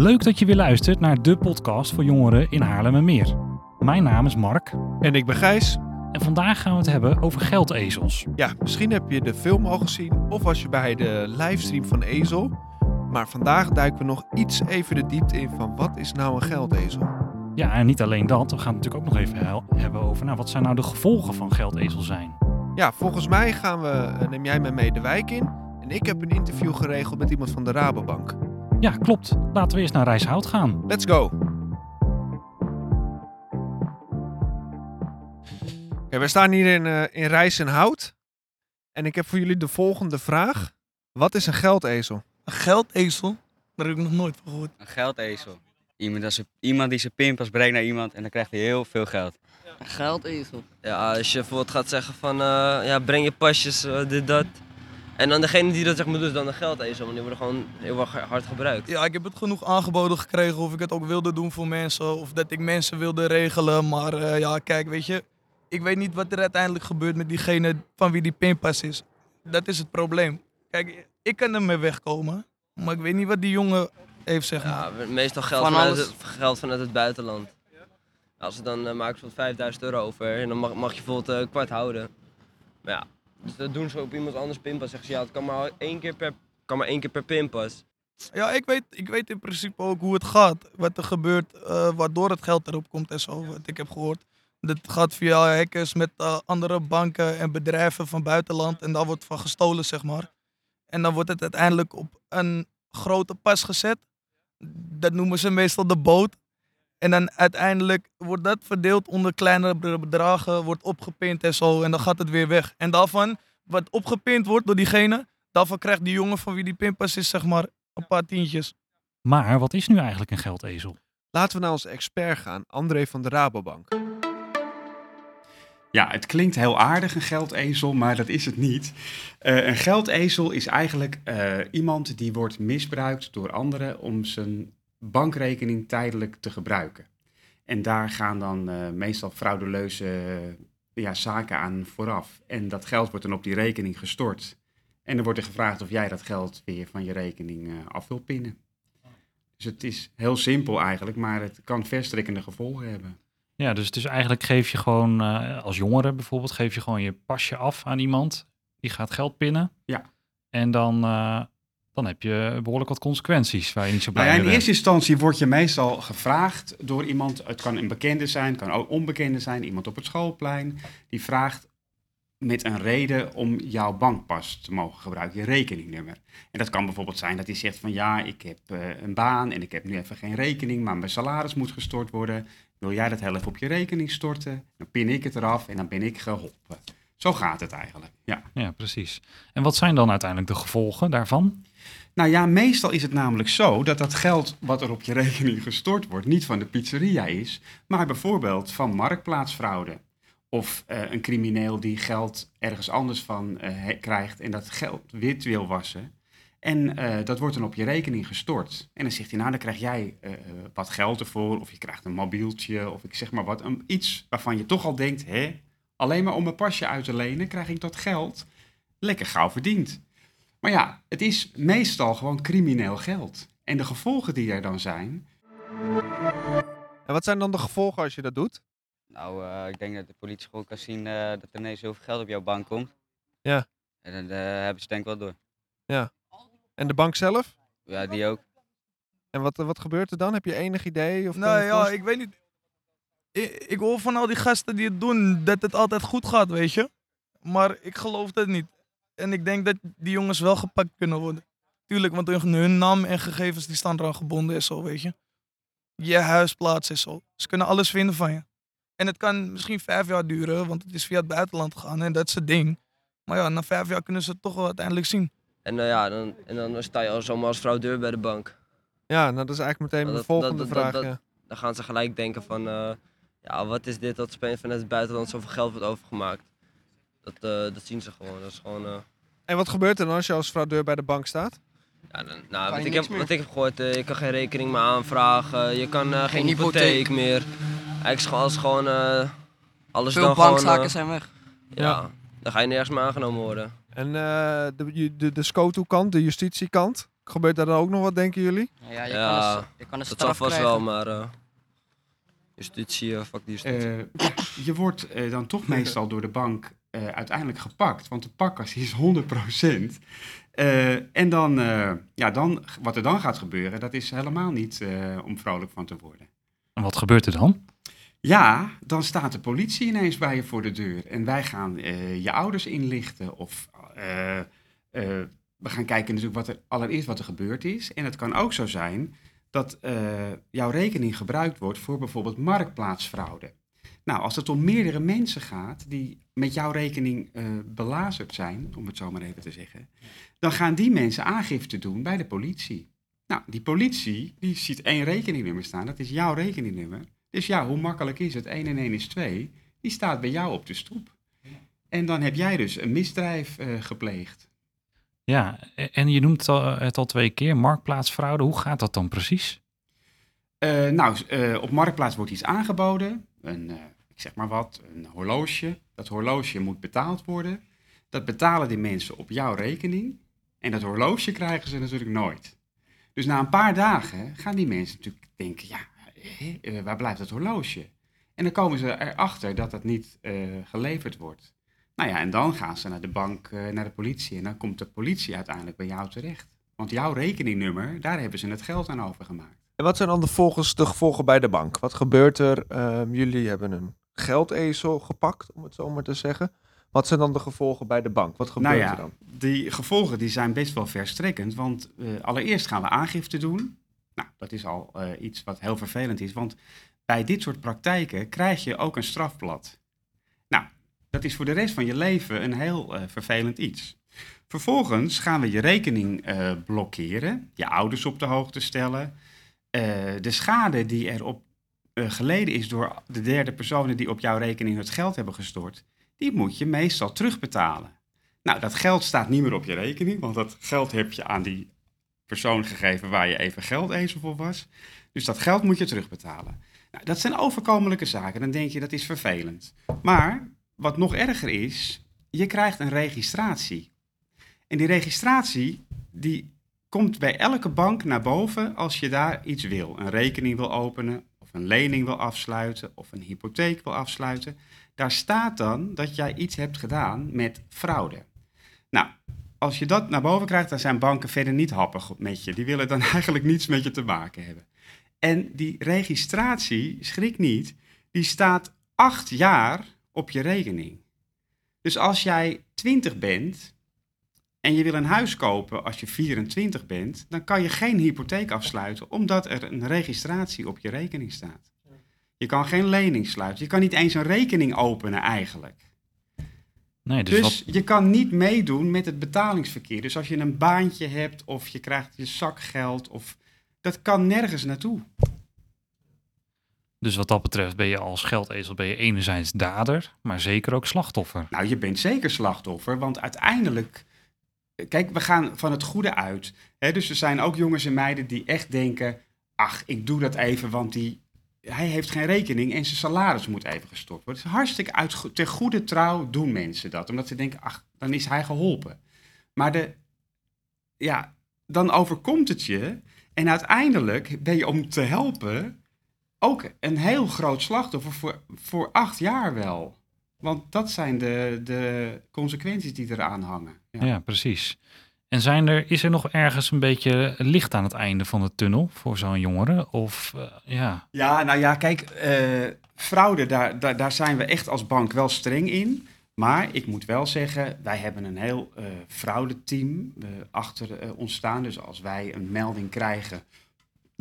Leuk dat je weer luistert naar de podcast voor jongeren in Haarlemmermeer. Mijn naam is Mark En ik ben Gijs. en vandaag gaan we het hebben over geldezels. Ja, misschien heb je de film al gezien of was je bij de livestream van Ezel. Maar vandaag duiken we nog iets even de diepte in van wat is nou een geldezel? Ja, en niet alleen dat, we gaan het natuurlijk ook nog even hebben over nou, wat zijn nou de gevolgen van geldezel zijn. Ja, volgens mij gaan we, eh, neem jij mij mee de wijk in. En ik heb een interview geregeld met iemand van de Rabobank. Ja, klopt. Laten we eerst naar Rijshout gaan. Let's go! Oké, we staan hier in, eh in Rijs en Hout. En ik heb voor jullie de volgende vraag. Wat is een geldezel? Een geldezel? Daar heb ik nog nooit van gehoord. Een geldezel. Iemand, als iemand die zijn pinpas brengt naar iemand en dan krijgt hij heel veel geld. Een geldezel. Ja, als je bijvoorbeeld gaat zeggen van, eh, ja, breng je pasjes, eh, dit, dat. En dan degene die dat zeg maar doet, is dan een geldezel, want die worden gewoon heel erg hard gebruikt. Ja, ik heb het genoeg aangeboden gekregen of ik het ook wilde doen voor mensen. Of dat ik mensen wilde regelen. Maar eh, ja, kijk, weet je. Ik weet niet wat er uiteindelijk gebeurt met diegene van wie die pinpas is. Dat is het probleem. Kijk, ik kan ermee wegkomen. Maar ik weet niet wat die jongen heeft, zeg maar. Ja, meestal geld Van vanuit, alles. het, geld vanuit het buitenland. Als ze dan uh, maken ze wat 5000 euro over en dan mag, mag je bijvoorbeeld eh, kwart houden. Maar ja, dus dat doen ze op iemand anders pinpas. Zeggen ze ja, het kan maar één keer per, kan maar één keer per pinpas. Ja, ik weet, ik weet in principe ook hoe het gaat. Wat er gebeurt, eh, waardoor het geld erop komt en zo. Wat ik heb gehoord. Dat gaat via hackers met eh, andere banken en bedrijven van buitenland. En daar wordt van gestolen, zeg maar. En dan wordt het uiteindelijk op een grote pas gezet. Dat noemen ze meestal de boot. En dan uiteindelijk wordt dat verdeeld onder kleinere bedragen, wordt opgepind en zo. En dan gaat het weer weg. En daarvan, wat opgepind wordt door diegene, daarvan krijgt die jongen van wie die pinpas is, zeg maar, een paar tientjes. Maar wat is nu eigenlijk een geldezel? Laten we naar onze expert gaan, André van de Rabobank. Ja, het klinkt heel aardig, een geldezel, maar dat is het niet. Eh, een geldezel is eigenlijk eh, iemand die wordt misbruikt door anderen om zijn bankrekening tijdelijk te gebruiken. En daar gaan dan eh, meestal frauduleuze eh, ja, zaken aan vooraf. En dat geld wordt dan op die rekening gestort. En dan wordt er gevraagd of jij dat geld weer van je rekening eh, af wil pinnen. Dus het is heel simpel eigenlijk, maar het kan verstrekkende gevolgen hebben. Ja, dus, dus eigenlijk geef je gewoon, als jongere bijvoorbeeld, geef je gewoon je pasje af aan iemand. Die gaat geld pinnen. Ja. En dan, dan heb je behoorlijk wat consequenties waar je niet zo blij Nou ja, in mee eerste bent. instantie word je meestal gevraagd door iemand. Het kan een bekende zijn, het kan ook onbekende zijn, iemand op het schoolplein. Die vraagt met een reden om jouw bankpas te mogen gebruiken, je rekeningnummer. En dat kan bijvoorbeeld zijn dat hij zegt van ja, ik heb eh, een baan en ik heb nu even geen rekening, maar mijn salaris moet gestort worden. Wil jij dat heel even op je rekening storten? Dan pin ik het eraf en dan ben ik geholpen. Zo gaat het eigenlijk, ja. Ja, precies. En wat zijn dan uiteindelijk de gevolgen daarvan? Nou ja, meestal is het namelijk zo dat dat geld wat er op je rekening gestort wordt niet van de pizzeria is, maar bijvoorbeeld van marktplaatsfraude. Of eh, een crimineel die geld ergens anders van eh, krijgt en dat geld wit wil wassen. En eh, dat wordt dan op je rekening gestort. En dan zegt hij, nou dan krijg jij wat geld ervoor, of je krijgt een mobieltje, of ik zeg maar wat. Een, iets waarvan je toch al denkt, hè, alleen maar om een pasje uit te lenen krijg ik dat geld. Lekker gauw verdiend. Maar ja, het is meestal gewoon crimineel geld. En de gevolgen die er dan zijn, En wat zijn dan de gevolgen als je dat doet? Nou, eh, ik denk dat de politie gewoon kan zien eh, dat er ineens heel veel geld op jouw bank komt. Ja. En dan eh, hebben ze denk ik wel door. En de bank zelf? Ja, die ook. En wat, wat gebeurt er dan? Heb je enig idee? Of je ja, ik weet niet. Ik, ik hoor van al die gasten die het doen dat het altijd goed gaat, weet je. Maar ik geloof dat niet. En ik denk dat die jongens wel gepakt kunnen worden. Tuurlijk, want hun, hun naam en gegevens die staan eraan gebonden en zo, weet je. Je huisplaats en zo. Ze kunnen alles vinden van je. En het kan misschien vijf jaar duren, want het is via het buitenland gegaan en dat is het ding. Maar ja, na vijf jaar kunnen ze het toch wel uiteindelijk zien. En, eh, ja, dan, en dan sta je al zomaar als fraudeur bij de bank. Ja, nou dat is eigenlijk meteen mijn dat- volgende dat- vraag. dat- ja. Dan gaan ze gelijk denken van, eh, ja, wat is dit dat opeens vanuit het buitenland zoveel geld wordt overgemaakt. Dat, eh, dat zien ze gewoon. Dat is gewoon eh, En wat gebeurt er dan als je als fraudeur bij de bank staat? Ja, dan, nou, wat, ik heb, meer. wat ik heb gehoord, eh, je kan geen rekening meer aanvragen, je kan eh, geen hypotheek. hypotheek meer. Eigenlijk is gewoon- alles gewoon, eh, alles Veel dan bankzaken gewoon, zijn weg. ja, dan ga je nergens meer aangenomen worden. En eh, de, de, de SCOTO-kant, de justitiekant, Gebeurt daar dan ook nog wat, denken jullie? Ja, je, Ja, kan een, je kan een Dat zal straf vast krijgen. wel, maar eh justitie, uh, fuck die justitie. Eh, ja, je wordt eh, dan toch meestal door de bank eh, uiteindelijk gepakt, want de pakkas is 100%. Eh, en dan, eh, ja, dan, wat er dan gaat gebeuren, dat is helemaal niet eh, om vrolijk van te worden. En wat gebeurt er dan? Ja, dan staat de politie ineens bij je voor de deur. En wij gaan eh, je ouders inlichten. Of eh, eh, we gaan kijken natuurlijk wat er allereerst wat er gebeurd is. En het kan ook zo zijn dat eh, jouw rekening gebruikt wordt voor bijvoorbeeld marktplaatsfraude. Nou, als het om meerdere mensen gaat die met jouw rekening eh, belazerd zijn, om het zo maar even te zeggen, dan gaan die mensen aangifte doen bij de politie. Nou, die politie die ziet één rekeningnummer staan, dat is jouw rekeningnummer. Dus ja, hoe makkelijk is het? 1 en 1 is 2. Die staat bij jou op de stoep. En dan heb jij dus een misdrijf eh, gepleegd. Ja, e- en je noemt het al, het al twee keer, marktplaatsfraude. Hoe gaat dat dan precies? Eh, nou, eh, op Marktplaats wordt iets aangeboden. Een, eh, ik zeg maar wat, een horloge. Dat horloge moet betaald worden. Dat betalen die mensen op jouw rekening. En dat horloge krijgen ze natuurlijk nooit. Dus na een paar dagen gaan die mensen natuurlijk denken, ja, eh, waar blijft dat horloge? En dan komen ze erachter dat dat niet eh, geleverd wordt. Nou ja, en dan gaan ze naar de bank, eh, naar de politie. En dan komt de politie uiteindelijk bij jou terecht. Want jouw rekeningnummer, daar hebben ze het geld aan overgemaakt. En wat zijn dan de, volgens, de gevolgen bij de bank? Wat gebeurt er? Ehm, jullie hebben een geldezel gepakt, om het zo maar te zeggen. Wat zijn dan de gevolgen bij de bank? Wat gebeurt Nou ja, er dan? Die gevolgen die zijn best wel verstrekkend. Want eh, allereerst gaan we aangifte doen. Nou, dat is al eh, iets wat heel vervelend is. Want bij dit soort praktijken krijg je ook een strafblad. Nou, dat is voor de rest van je leven een heel eh, vervelend iets. Vervolgens gaan we je rekening eh, blokkeren, je ouders op de hoogte stellen. Eh, de schade die er op eh, geleden is door de derde personen die op jouw rekening het geld hebben gestort, die moet je meestal terugbetalen. Nou, dat geld staat niet meer op je rekening, want dat geld heb je aan die persoon gegeven waar je even geldezel voor was. Dus dat geld moet je terugbetalen. Nou, dat zijn overkomelijke zaken. Dan denk je dat is vervelend. Maar wat nog erger is, je krijgt een registratie. En die registratie die komt bij elke bank naar boven als je daar iets wil. Een rekening wil openen, of een lening wil afsluiten, of een hypotheek wil afsluiten. Daar staat dan dat jij iets hebt gedaan met fraude. Nou, als je dat naar boven krijgt, dan zijn banken verder niet happig met je. Die willen dan eigenlijk niets met je te maken hebben. En die registratie, schrik niet, die staat acht jaar op je rekening. Dus als jij 20 bent en je wil een huis kopen als je 24 bent, dan kan je geen hypotheek afsluiten, omdat er een registratie op je rekening staat. Je kan geen lening sluiten. Je kan niet eens een rekening openen eigenlijk. Nee, dus, Dus, wat, je kan niet meedoen met het betalingsverkeer. Dus als je een baantje hebt of je krijgt je zakgeld, of, dat kan nergens naartoe. Dus wat dat betreft ben je als geldezel ben je enerzijds dader, maar zeker ook slachtoffer. Nou, je bent zeker slachtoffer, want uiteindelijk... Kijk, we gaan van het goede uit. Hè? Dus er zijn ook jongens en meiden die echt denken... ach, ik doe dat even, want die, hij heeft geen rekening en zijn salaris moet even gestort worden. Is hartstikke uit, ter goede trouw doen mensen dat. Omdat ze denken, ach, dan is hij geholpen. Maar de, ja, dan overkomt het je. En uiteindelijk ben je om te helpen ook een heel groot slachtoffer voor, voor acht jaar wel. Want dat zijn de, de consequenties die eraan hangen. Ja. Ja, precies. En zijn er, is er nog ergens een beetje licht aan het einde van de tunnel voor zo'n jongere? Of eh, ja, Ja, nou ja, kijk, eh, fraude, daar, daar, daar zijn we echt als bank wel streng in. Maar ik moet wel zeggen, wij hebben een heel eh fraudeteam achter ons staan. Dus als wij een melding krijgen,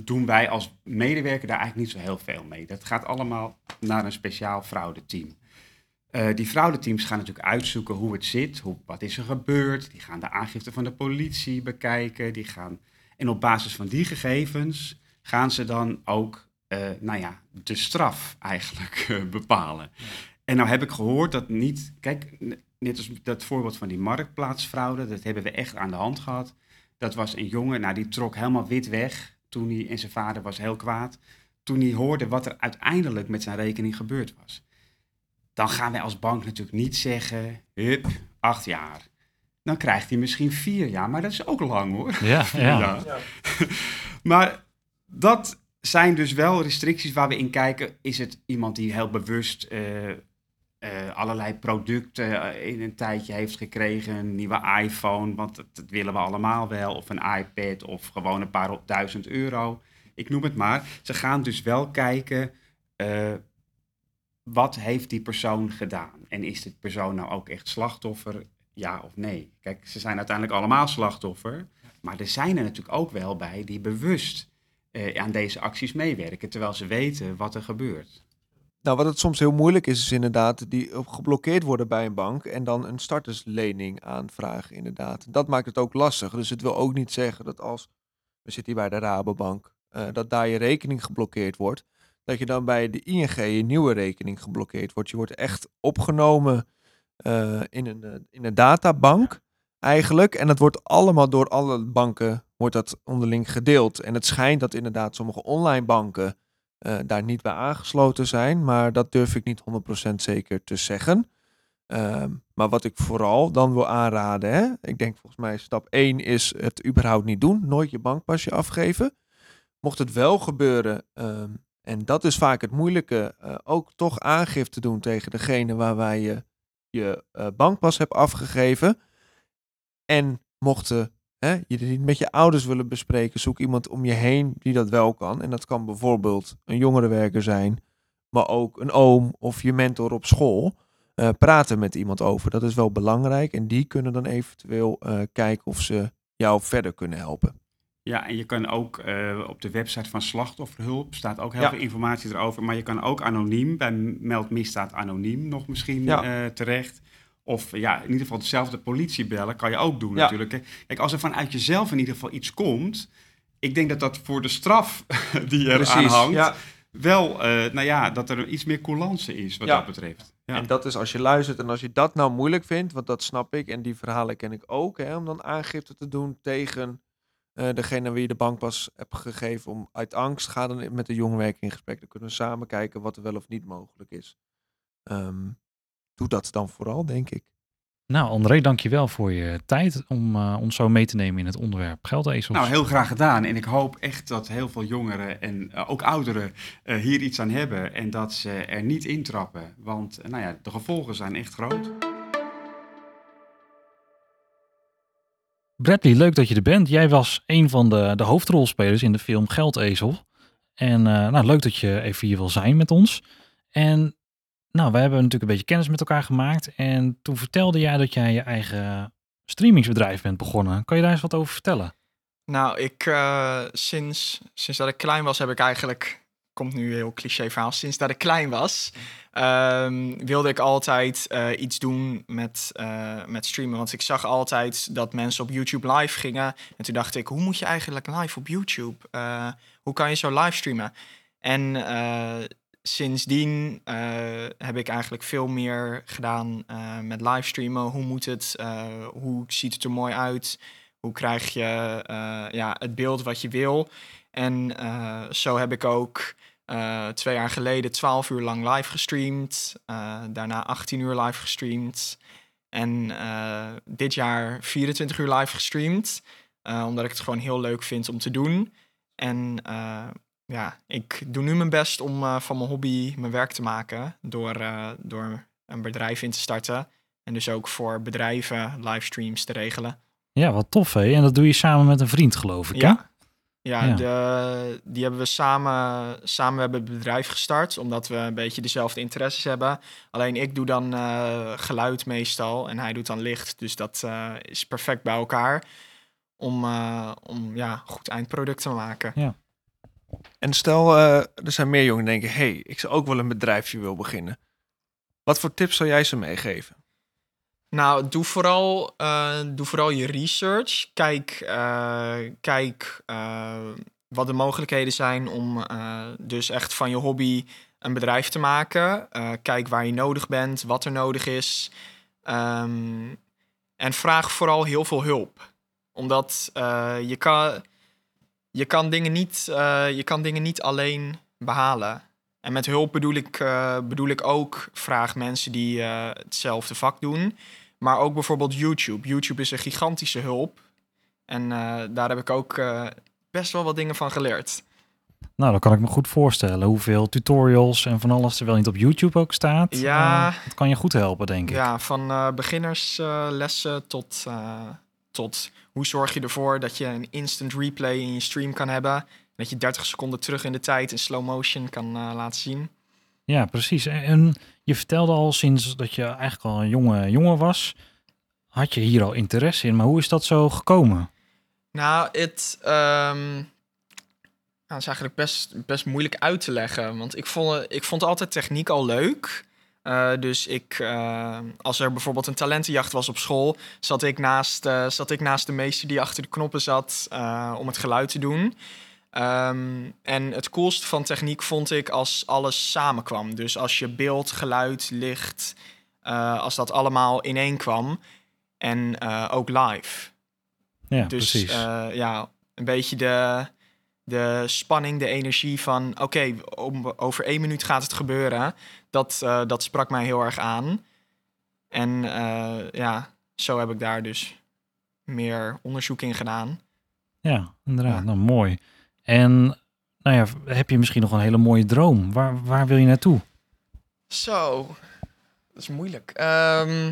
doen wij als medewerker daar eigenlijk niet zo heel veel mee. Dat gaat allemaal naar een speciaal fraudeteam. Eh die fraudeteams gaan natuurlijk uitzoeken hoe het zit, hoe, wat is er gebeurd. Die gaan de aangifte van de politie bekijken. Die gaan, en op basis van die gegevens gaan ze dan ook eh, nou ja, de straf eigenlijk eh, bepalen. En nou heb ik gehoord dat niet, kijk, net als dat voorbeeld van die marktplaatsfraude, dat hebben we echt aan de hand gehad. Dat was een jongen, nou die trok helemaal wit weg toen hij, en zijn vader was heel kwaad, toen hij hoorde wat er uiteindelijk met zijn rekening gebeurd was. Dan gaan wij als bank natuurlijk niet zeggen, hup, acht jaar. dan krijgt hij misschien vier jaar. Maar dat is ook lang hoor. Ja, ja. Ja. maar dat zijn dus wel restricties waar we in kijken. Is het iemand die heel bewust eh, eh, allerlei producten eh, in een tijdje heeft gekregen? Een nieuwe iPhone, want dat, willen we allemaal wel. Of een iPad of gewoon een paar duizend euro. Ik noem het maar. Ze gaan dus wel kijken... eh, wat heeft die persoon gedaan? En is die persoon nou ook echt slachtoffer? Ja of nee? Kijk, ze zijn uiteindelijk allemaal slachtoffer. Maar er zijn er natuurlijk ook wel bij die bewust aan deze acties meewerken, terwijl ze weten wat er gebeurt. Nou, wat het soms heel moeilijk is, is inderdaad die op- geblokkeerd worden bij een bank en dan een starterslening aanvragen, inderdaad. Dat maakt het ook lastig. Dus het wil ook niet zeggen dat als, we zitten hier bij de Rabobank, eh, dat daar je rekening geblokkeerd wordt, dat je dan bij de ING je nieuwe rekening geblokkeerd wordt. Je wordt echt opgenomen eh, in, een, eh, in een databank eigenlijk. En dat wordt allemaal door alle banken wordt dat onderling gedeeld. En het schijnt dat inderdaad sommige online banken eh, daar niet bij aangesloten zijn. Maar dat durf ik niet 100% zeker te zeggen. Ehm, maar wat ik vooral dan wil aanraden, hè, ik denk volgens mij stap 1 is het überhaupt niet doen. Nooit je bankpasje afgeven. Mocht het wel gebeuren, ehm, en dat is vaak het moeilijke, eh, ook toch aangifte doen tegen degene waar wij je, je eh, bankpas hebt afgegeven. En mochten hè, je dit niet met je ouders willen bespreken, zoek iemand om je heen die dat wel kan. En dat kan bijvoorbeeld een jongerenwerker zijn, maar ook een oom of je mentor op school. Eh, praten met iemand over, dat is wel belangrijk. En die kunnen dan eventueel eh, kijken of ze jou verder kunnen helpen. Ja, en je kan ook eh, op de website van Slachtofferhulp staat ook heel Ja. veel informatie erover. Maar je kan ook anoniem, bij Meld Misdaad Anoniem nog misschien Ja. terecht. Of ja, in ieder geval dezelfde politie bellen kan je ook doen Ja. natuurlijk. hè. Kijk, als er vanuit jezelf in ieder geval iets komt... Ik denk dat dat voor de straf die er aan hangt... ja. wel, eh, nou ja, dat er iets meer coulance is wat Ja. dat betreft. Ja. En dat is als je luistert en als je dat nou moeilijk vindt, want dat snap ik en die verhalen ken ik ook, hè, om dan aangifte te doen tegen eh, degene wie je de bankpas hebt gegeven om uit angst, ga dan met de jongwerker in gesprek. Dan kunnen we samen kijken wat er wel of niet mogelijk is. Ehm, doe dat dan vooral, denk ik. Nou, André, dankjewel voor je tijd om eh, ons zo mee te nemen in het onderwerp geldezels. Nou, heel graag gedaan. En ik hoop echt dat heel veel jongeren en eh, ook ouderen eh, hier iets aan hebben. En dat ze er niet intrappen. Want nou ja, de gevolgen zijn echt groot. Bradley, leuk dat je er bent. Jij was een van de, de hoofdrolspelers in de film Geldezel. En eh, nou, leuk dat je even hier wil zijn met ons. En nou, we hebben natuurlijk een beetje kennis met elkaar gemaakt. En toen vertelde jij dat jij je eigen streamingsbedrijf bent begonnen. Kan je daar eens wat over vertellen? Nou, ik, eh, sinds, sinds dat ik klein was, heb ik eigenlijk, komt nu heel cliché verhaal, sinds dat ik klein was, ehm, wilde ik altijd eh, iets doen met, eh, met streamen. Want ik zag altijd dat mensen op YouTube live gingen. En toen dacht ik, hoe moet je eigenlijk live op YouTube? Hoe kan je zo livestreamen? En eh, sindsdien eh, heb ik eigenlijk veel meer gedaan eh, met livestreamen. Hoe moet het? Eh, hoe ziet het er mooi uit? Hoe krijg je ja, het beeld wat je wil? En zo heb ik ook twee jaar geleden 12 uur lang live gestreamd. daarna 18 uur live gestreamd. En dit jaar 24 uur live gestreamd. omdat ik het gewoon heel leuk vind om te doen. En ja, ik doe nu mijn best om eh, van mijn hobby mijn werk te maken. Door, eh, door een bedrijf in te starten. En dus ook voor bedrijven livestreams te regelen. Ja, wat tof hè. En dat doe je samen met een vriend geloof ik hè? Ja. Ja, Ja. De, die hebben we samen, samen hebben het bedrijf gestart, omdat we een beetje dezelfde interesses hebben. Alleen ik doe dan eh, geluid meestal en hij doet dan licht. Dus dat is perfect bij elkaar om, om ja, goed eindproduct te maken. En stel, eh, er zijn meer jongeren die denken, hey, ik zou ook wel een bedrijfje willen beginnen. Wat voor tips zou jij ze meegeven? Nou, doe vooral, eh, doe vooral je research. Kijk, eh, kijk wat de mogelijkheden zijn om dus echt van je hobby een bedrijf te maken. Kijk waar je nodig bent, wat er nodig is. Ehm, en vraag vooral heel veel hulp. Omdat je, kan, je, kan dingen niet, eh, je kan dingen niet alleen behalen. En met hulp bedoel ik, eh, bedoel ik ook vraag mensen die eh, hetzelfde vak doen. Maar ook bijvoorbeeld YouTube. YouTube is een gigantische hulp. En daar heb ik ook best wel wat dingen van geleerd. Nou, dan kan ik me goed voorstellen hoeveel tutorials en van alles er wel niet op YouTube ook staat. Ja. Dat kan je goed helpen, denk ik. Ja, van beginnerslessen tot, tot hoe zorg je ervoor dat je een instant replay in je stream kan hebben. Dat je 30 seconden terug in de tijd in slow motion kan eh, laten zien. Ja, precies. En- En je vertelde al sinds dat je eigenlijk al een jonge jongen was, had je hier al interesse in. Maar hoe is dat zo gekomen? Nou, het ehm, nou, is eigenlijk best, best moeilijk uit te leggen. Want ik vond, ik vond altijd techniek al leuk. Eh, dus ik, eh, als er bijvoorbeeld een talentenjacht was op school, zat ik naast, eh, zat ik naast de meester die achter de knoppen zat om het geluid te doen. Ehm, en het coolste van techniek vond ik als alles samenkwam. Dus als je beeld, geluid, licht, als dat allemaal ineen kwam. En ook live. Ja, Dus precies. ja, een beetje de, de spanning, de energie van... oké, over één minuut gaat het gebeuren. Dat, eh, dat sprak mij heel erg aan. En eh, ja, zo heb ik daar dus meer onderzoek in gedaan. ja, inderdaad. ja. Nou, mooi. En nou ja, heb je misschien nog een hele mooie droom? Waar, waar wil je naartoe? Zo, dat is moeilijk. Ehm,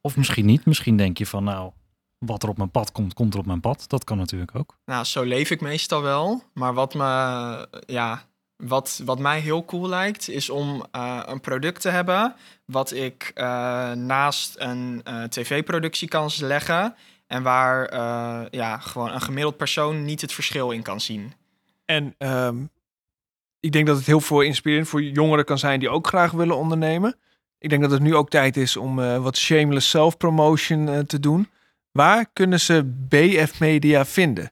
Of misschien niet. Misschien denk je van, nou, wat er op mijn pad komt, komt er op mijn pad. Dat kan natuurlijk ook. Nou, zo leef ik meestal wel. Maar wat, me, ja, wat, wat mij heel cool lijkt, is om eh, een product te hebben. wat ik eh, naast een eh, tv-productie kan leggen. En waar eh, ja, gewoon een gemiddeld persoon niet het verschil in kan zien. En ehm, ik denk dat het heel veel inspirerend voor jongeren kan zijn die ook graag willen ondernemen. Ik denk dat het nu ook tijd is om eh, wat shameless self-promotion eh, te doen. Waar kunnen ze BF Media vinden?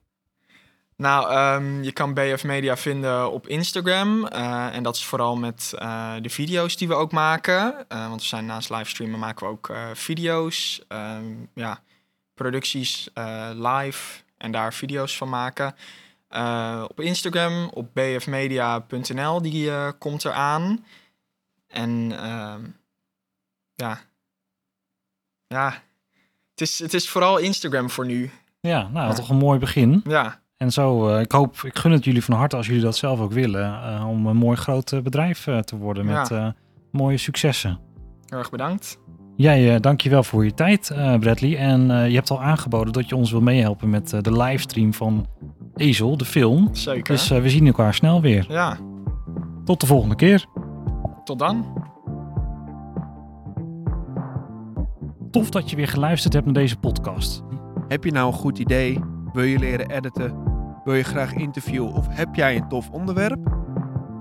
Nou, ehm, je kan BF Media vinden op Instagram. eh, en dat is vooral met eh, de video's die we ook maken. Eh, want we zijn naast livestreamen maken we ook video's. ehm, ja, producties live en daar video's van maken. Op Instagram, op bfmedia.nl, die komt eraan. En ehm, ja, ja, het is, het is vooral Instagram voor nu. Ja, nou, Ja. toch een mooi begin. Ja, En zo, eh, ik hoop, ik gun het jullie van harte als jullie dat zelf ook willen, eh, om een mooi groot eh, bedrijf te worden met Ja. mooie successen. heel erg bedankt. Jij, dankjewel voor je tijd, Bradley. En je hebt al aangeboden dat je ons wil meehelpen met de livestream van Ezel, de film. Zeker. Dus we zien elkaar snel weer. ja, Tot de volgende keer. tot dan. Tof dat je weer geluisterd hebt naar deze podcast. Heb je nou een goed idee? Wil je leren editen? Wil je graag interviewen? Of heb jij een tof onderwerp?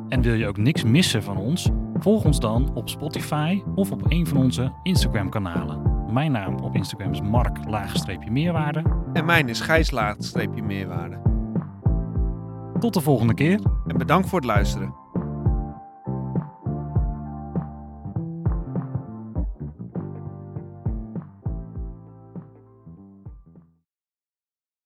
En wil je ook niks missen van ons? Volg ons dan op Spotify of op een van onze Instagram kanalen. Mijn naam op Instagram is mark-meerwaarde. En mijn is Gijs laagstreepje meerwaarde. Tot de volgende keer. En bedankt voor het luisteren.